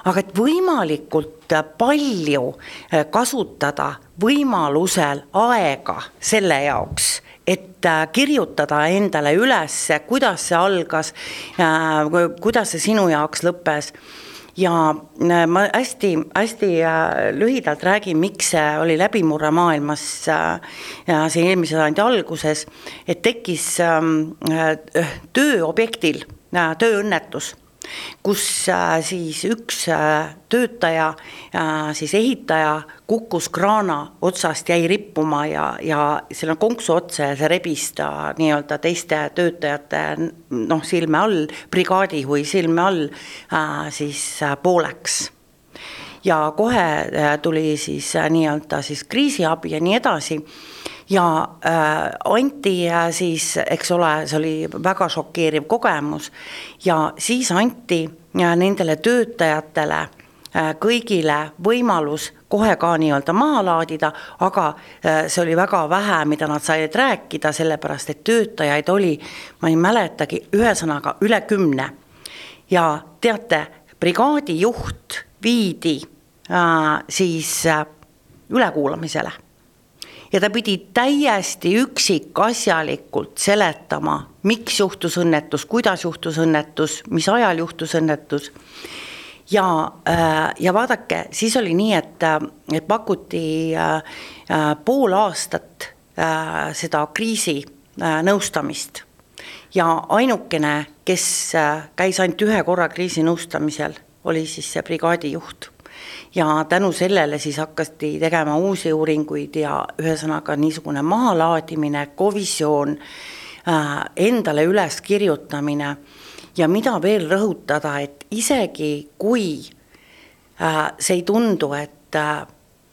B: aga et võimalikult palju äh, kasutada võimalusel aega selle jaoks, et äh, kirjutada endale üles, kuidas see algas, äh, kuidas see sinu jaoks lõppes ja äh, ma hästi-hästi lühidalt räägin, miks see oli läbimurre maailmas siin eelmise sajandi alguses, et tekkis ähm, tööobjektil tööõnnetus kus äh, siis üks äh, töötaja, äh, siis ehitaja kukkus kraana otsast, jäi rippuma ja, ja selle konksu otsa ja see rebis ta nii-öelda teiste töötajate noh, silme all, brigaadijuhi silme all siis pooleks. Ja kohe tuli siis nii-öelda siis kriisiabi ja nii edasi ja äh, anti äh, siis, eks ole, see oli väga šokeeriv kogemus ja siis anti äh, nendele töötajatele äh, kõigile võimalus kohe ka nii-öelda maha laadida, aga äh, see oli väga vähe, mida nad said rääkida, sellepärast et töötajaid oli, ma ei mäletagi, ühesõnaga üle kümne. ja teate, brigaadijuht viidi äh, siis äh, ülekuulamisele ja ta pidi täiesti üksikasjalikult seletama, miks juhtus õnnetus, kuidas juhtus õnnetus, mis ajal juhtus õnnetus. ja, äh, ja vaadake, siis oli nii, et, äh, et pakuti äh, pool aastat seda kriisi nõustamist ja ainukene, kes käis ainult ühe korra kriisinõustamisel, oli siis see brigaadijuht ja tänu sellele siis hakati tegema uusi uuringuid ja ühesõnaga niisugune mahalaadimine, kovisioon, äh, endale üles kirjutamine ja mida veel rõhutada, et isegi kui äh, see ei tundu, et äh,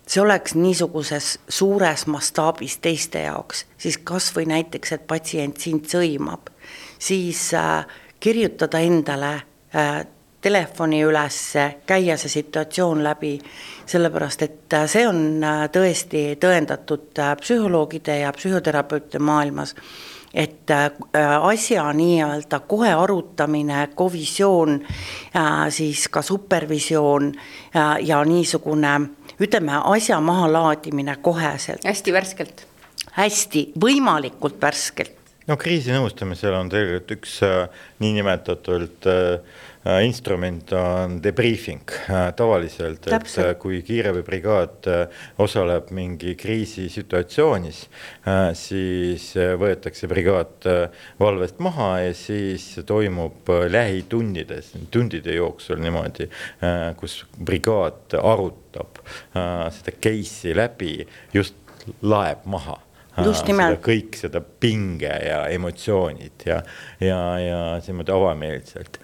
B: see oleks niisuguses suures mastaabis teiste jaoks, siis kas või näiteks, et patsient sind sõimab, siis kirjutada endale telefoni üles, käia see situatsioon läbi, sellepärast et äh, see on äh, tõesti tõendatud äh, psühholoogide ja psühhoterapeutide maailmas, et asja nii-öelda kohe arutamine, kovisioon, siis ka supervisioon ja niisugune ütleme, asja mahalaadimine koheselt.
C: hästi värskelt.
B: hästi, võimalikult värskelt
A: no kriisinõustamisel on tegelikult üks niinimetatult äh, äh, instrument on debriefing. Äh, tavaliselt, et äh, kui kiirabibrigaad äh, osaleb mingi kriisisituatsioonis äh,, siis äh, võetakse brigaad äh, valvest maha ja siis toimub äh, lähitundides, tundide jooksul niimoodi äh,, kus brigaad arutab äh, seda case'i läbi, just laeb maha
B: Just nimelt.
A: kõik seda pinge ja emotsioonid ja, ja, ja niimoodi avameelselt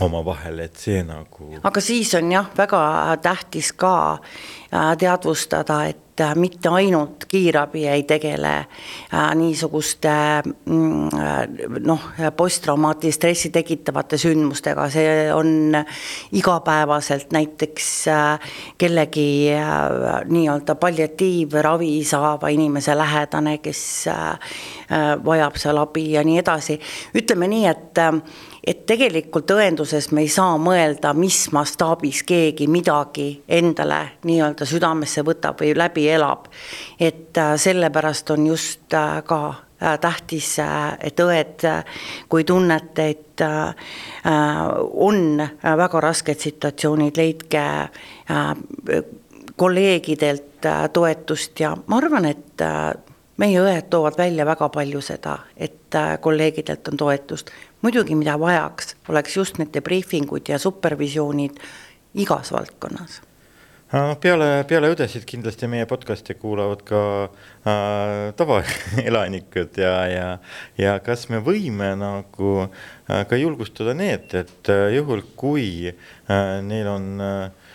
A: omavahel, et see nagu.
B: aga siis on jah, väga tähtis ka äh, teadvustada, et äh, mitte ainult kiirabi ei tegele äh, niisuguste mm, noh, posttraumaatilist stressi tekitavate sündmustega, see on igapäevaselt näiteks kellegi nii-öelda palliatiivravi saava inimese lähedane, kes vajab seal abi ja nii edasi. ütleme nii, et et tegelikult õenduses me ei saa mõelda, mis mastaabis keegi midagi endale nii-öelda südamesse võtab või läbi elab. et äh, sellepärast on just äh, ka äh, tähtis, et õed, kui tunnete, et on väga rasked situatsioonid, leidke kolleegidelt toetust ja ma arvan, et meie õed toovad välja väga palju seda, et kolleegidelt on toetust. Muidugi, mida vajaks, oleks just need debriefingud ja supervisioonid igas valdkonnas.
A: Noh, peale, peale õdesid kindlasti meie podcast'i kuulavad ka äh, tavaelanikud ja, ja, ja kas me võime nagu äh, ka julgustada need, et äh, juhul, kui äh, neil on äh,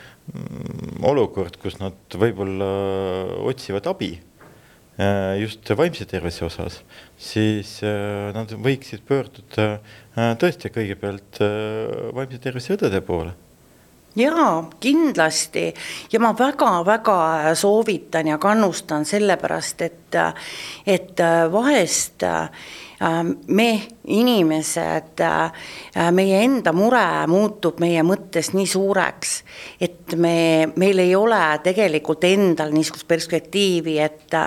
A: olukord, kus nad võib-olla otsivad abi äh, just vaimse tervise osas, siis äh, nad võiksid pöörduda äh, tõesti kõigepealt äh, vaimse tervise õdede poole.
B: Jaa, kindlasti. Ja ma väga-väga soovitan ja kannustan sellepärast, et, et vahest me, inimesed, meie enda mure muutub meie mõttes nii suureks, et me, meil ei ole tegelikult endal niisugust perspektiivi, et,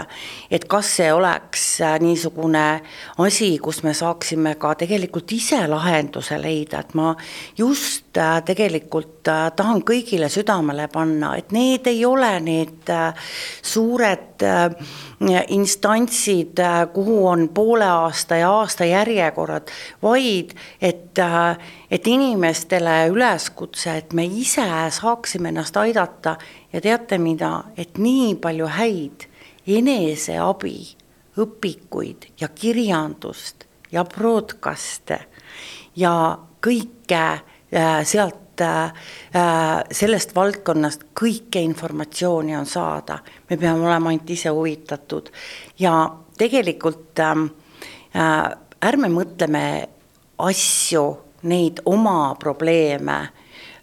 B: et kas see oleks niisugune asi, kus me saaksime ka tegelikult ise lahenduse leida, et ma just tegelikult tahan kõigile südamele panna, et need ei ole need suured instantsid, kuhu on poole aasta ja aasta järjekorrad, vaid et, et inimestele üleskutse, et me ise saaksime ennast aidata. Ja teate mida, et nii palju häid eneseabi õpikuid ja kirjandust ja broadcast'e ja kõike sealt sellest valdkonnast kõike informatsiooni on saada, me peame olema ainult ise huvitatud. Ja tegelikult äh, ärme mõtleme asju, neid oma probleeme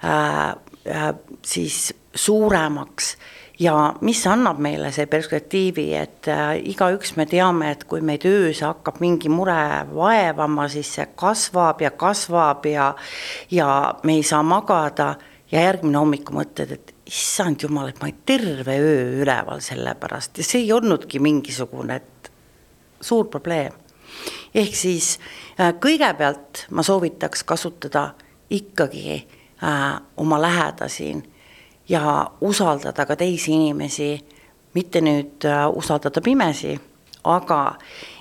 B: äh, äh, siis suuremaks ja mis annab meile see perspektiivi, et äh, igaüks me teame, et kui meid öös hakkab mingi mure vaevama, siis see kasvab ja kasvab ja ja me ei saa magada ja järgmine hommik mõtled, et issand jumal, et ma olin terve öö üleval selle pärast ja see ei olnudki mingisugune suur probleem. ehk siis äh, kõigepealt ma soovitaks kasutada ikkagi äh, oma lähedasi ja usaldada ka teisi inimesi, mitte nüüd äh, usaldada pimesi, aga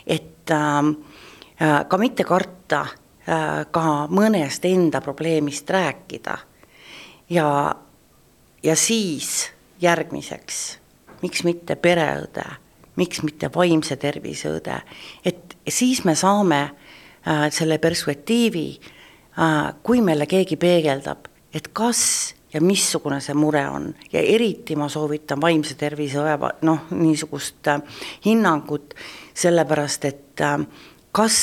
B: et äh, ka mitte karta äh, ka mõnest enda probleemist rääkida. ja, ja siis järgmiseks, miks mitte pereõde, miks mitte vaimse tervise õde, et siis me saame selle perspektiivi kui meile keegi peegeldab, et kas ja missugune see mure on ja eriti ma soovitan vaimse tervise õe noh, niisugust äh, hinnangut, sellepärast et äh, kas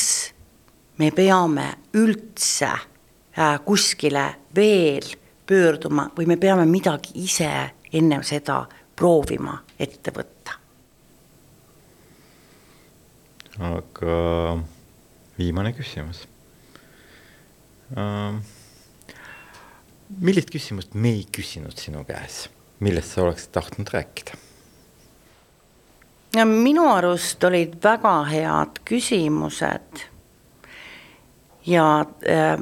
B: me peame üldse äh, kuskile veel pöörduma või me peame midagi ise ennem seda proovima ette võtta.
A: aga viimane küsimus um millist küsimust me ei küsinud sinu käes, millest sa oleksid tahtnud rääkida?
B: ja minu arust olid väga head küsimused. ja äh,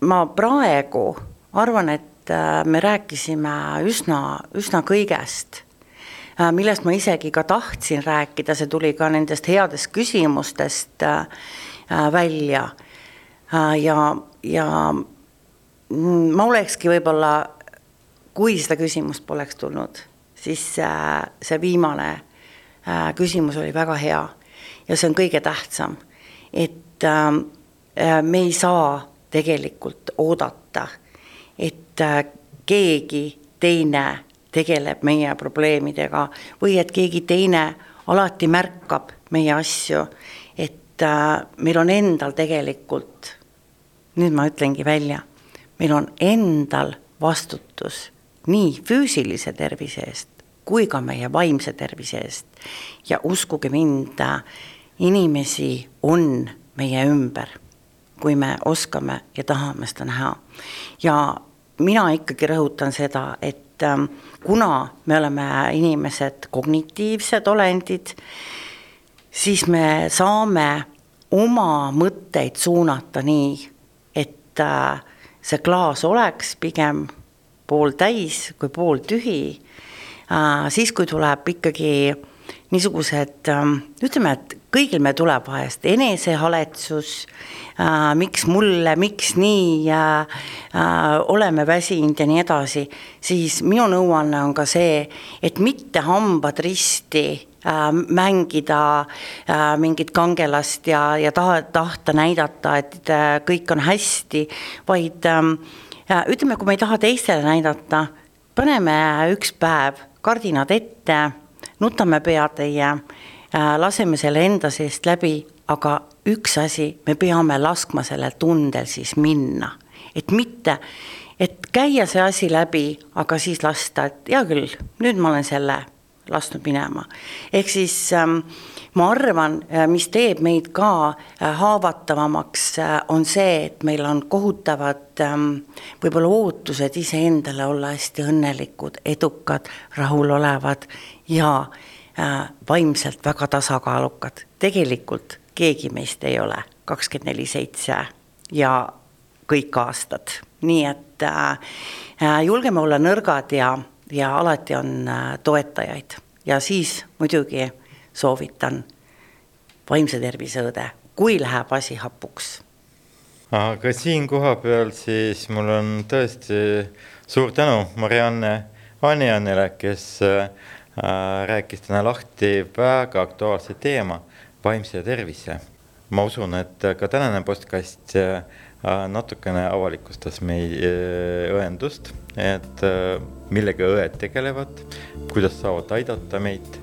B: ma praegu arvan, et äh, me rääkisime üsna, üsna kõigest äh,, millest ma isegi ka tahtsin rääkida, see tuli ka nendest headest küsimustest äh, äh välja äh,. ja, ja ma olekski võib-olla, kui seda küsimust poleks tulnud, siis äh, see viimane äh, küsimus oli väga hea ja see on kõige tähtsam, et äh, äh me ei saa tegelikult oodata, et keegi teine tegeleb meie probleemidega või et keegi teine alati märkab meie asju, et meil on endal tegelikult, nüüd ma ütlengi välja, meil on endal vastutus nii füüsilise tervise eest kui ka meie vaimse tervise eest. ja uskuge mind, inimesi on meie ümber kui me oskame ja tahame seda näha. ja mina ikkagi rõhutan seda, et ähm, kuna me oleme inimesed kognitiivsed olendid, siis me saame oma mõtteid suunata nii, et äh, see klaas oleks pigem pooltäis kui pooltühi. Äh, siis, kui tuleb ikkagi niisugused, ähm, ütleme, et kõigil meil tuleb vahest enesehaletsus äh,, miks mulle, miks nii äh,, oleme väsinud ja nii edasi, siis minu nõuanne on ka see, et mitte hambad risti mängida äh, mingit kangelast ja, ja taha, tahta näidata, et äh, kõik on hästi, vaid äh, ütleme, kui me ei taha teistele näidata, paneme üks päev kardinad ette, nutame peatäie äh,, laseme selle enda seest läbi, aga üks asi, me peame laskma sellel tundel siis minna, et mitte, et käia see asi läbi, aga siis lasta, et hea küll, nüüd ma olen selle lasknud minema. ehk siis ähm, ma arvan, äh, mis teeb meid ka äh, haavatavamaks, äh, on see, et meil on kohutavad ähm, võib-olla ootused iseendale olla hästi õnnelikud, edukad, rahulolevad ja vaimselt väga tasakaalukad. tegelikult keegi meist ei ole kakskümmend neli seitse ja kõik aastad, nii et julgeme olla nõrgad ja, ja alati on äh, toetajaid ja siis muidugi soovitan vaimse tervise õde, kui läheb asi hapuks.
A: aga siin kohapeal siis mul on tõesti suur tänu Marianne Anijannele, kes äh, rääkis täna lahti väga aktuaalse teema vaimse tervise. ma usun, et ka tänane podcast äh, natukene avalikustas meie äh, õendust, et äh, millega õed tegelevad, kuidas saavad aidata meid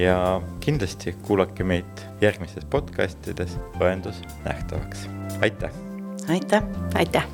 A: ja kindlasti kuulake meid järgmistes podcastides Õendus nähtavaks. aitäh!
B: aitäh!
C: aitäh!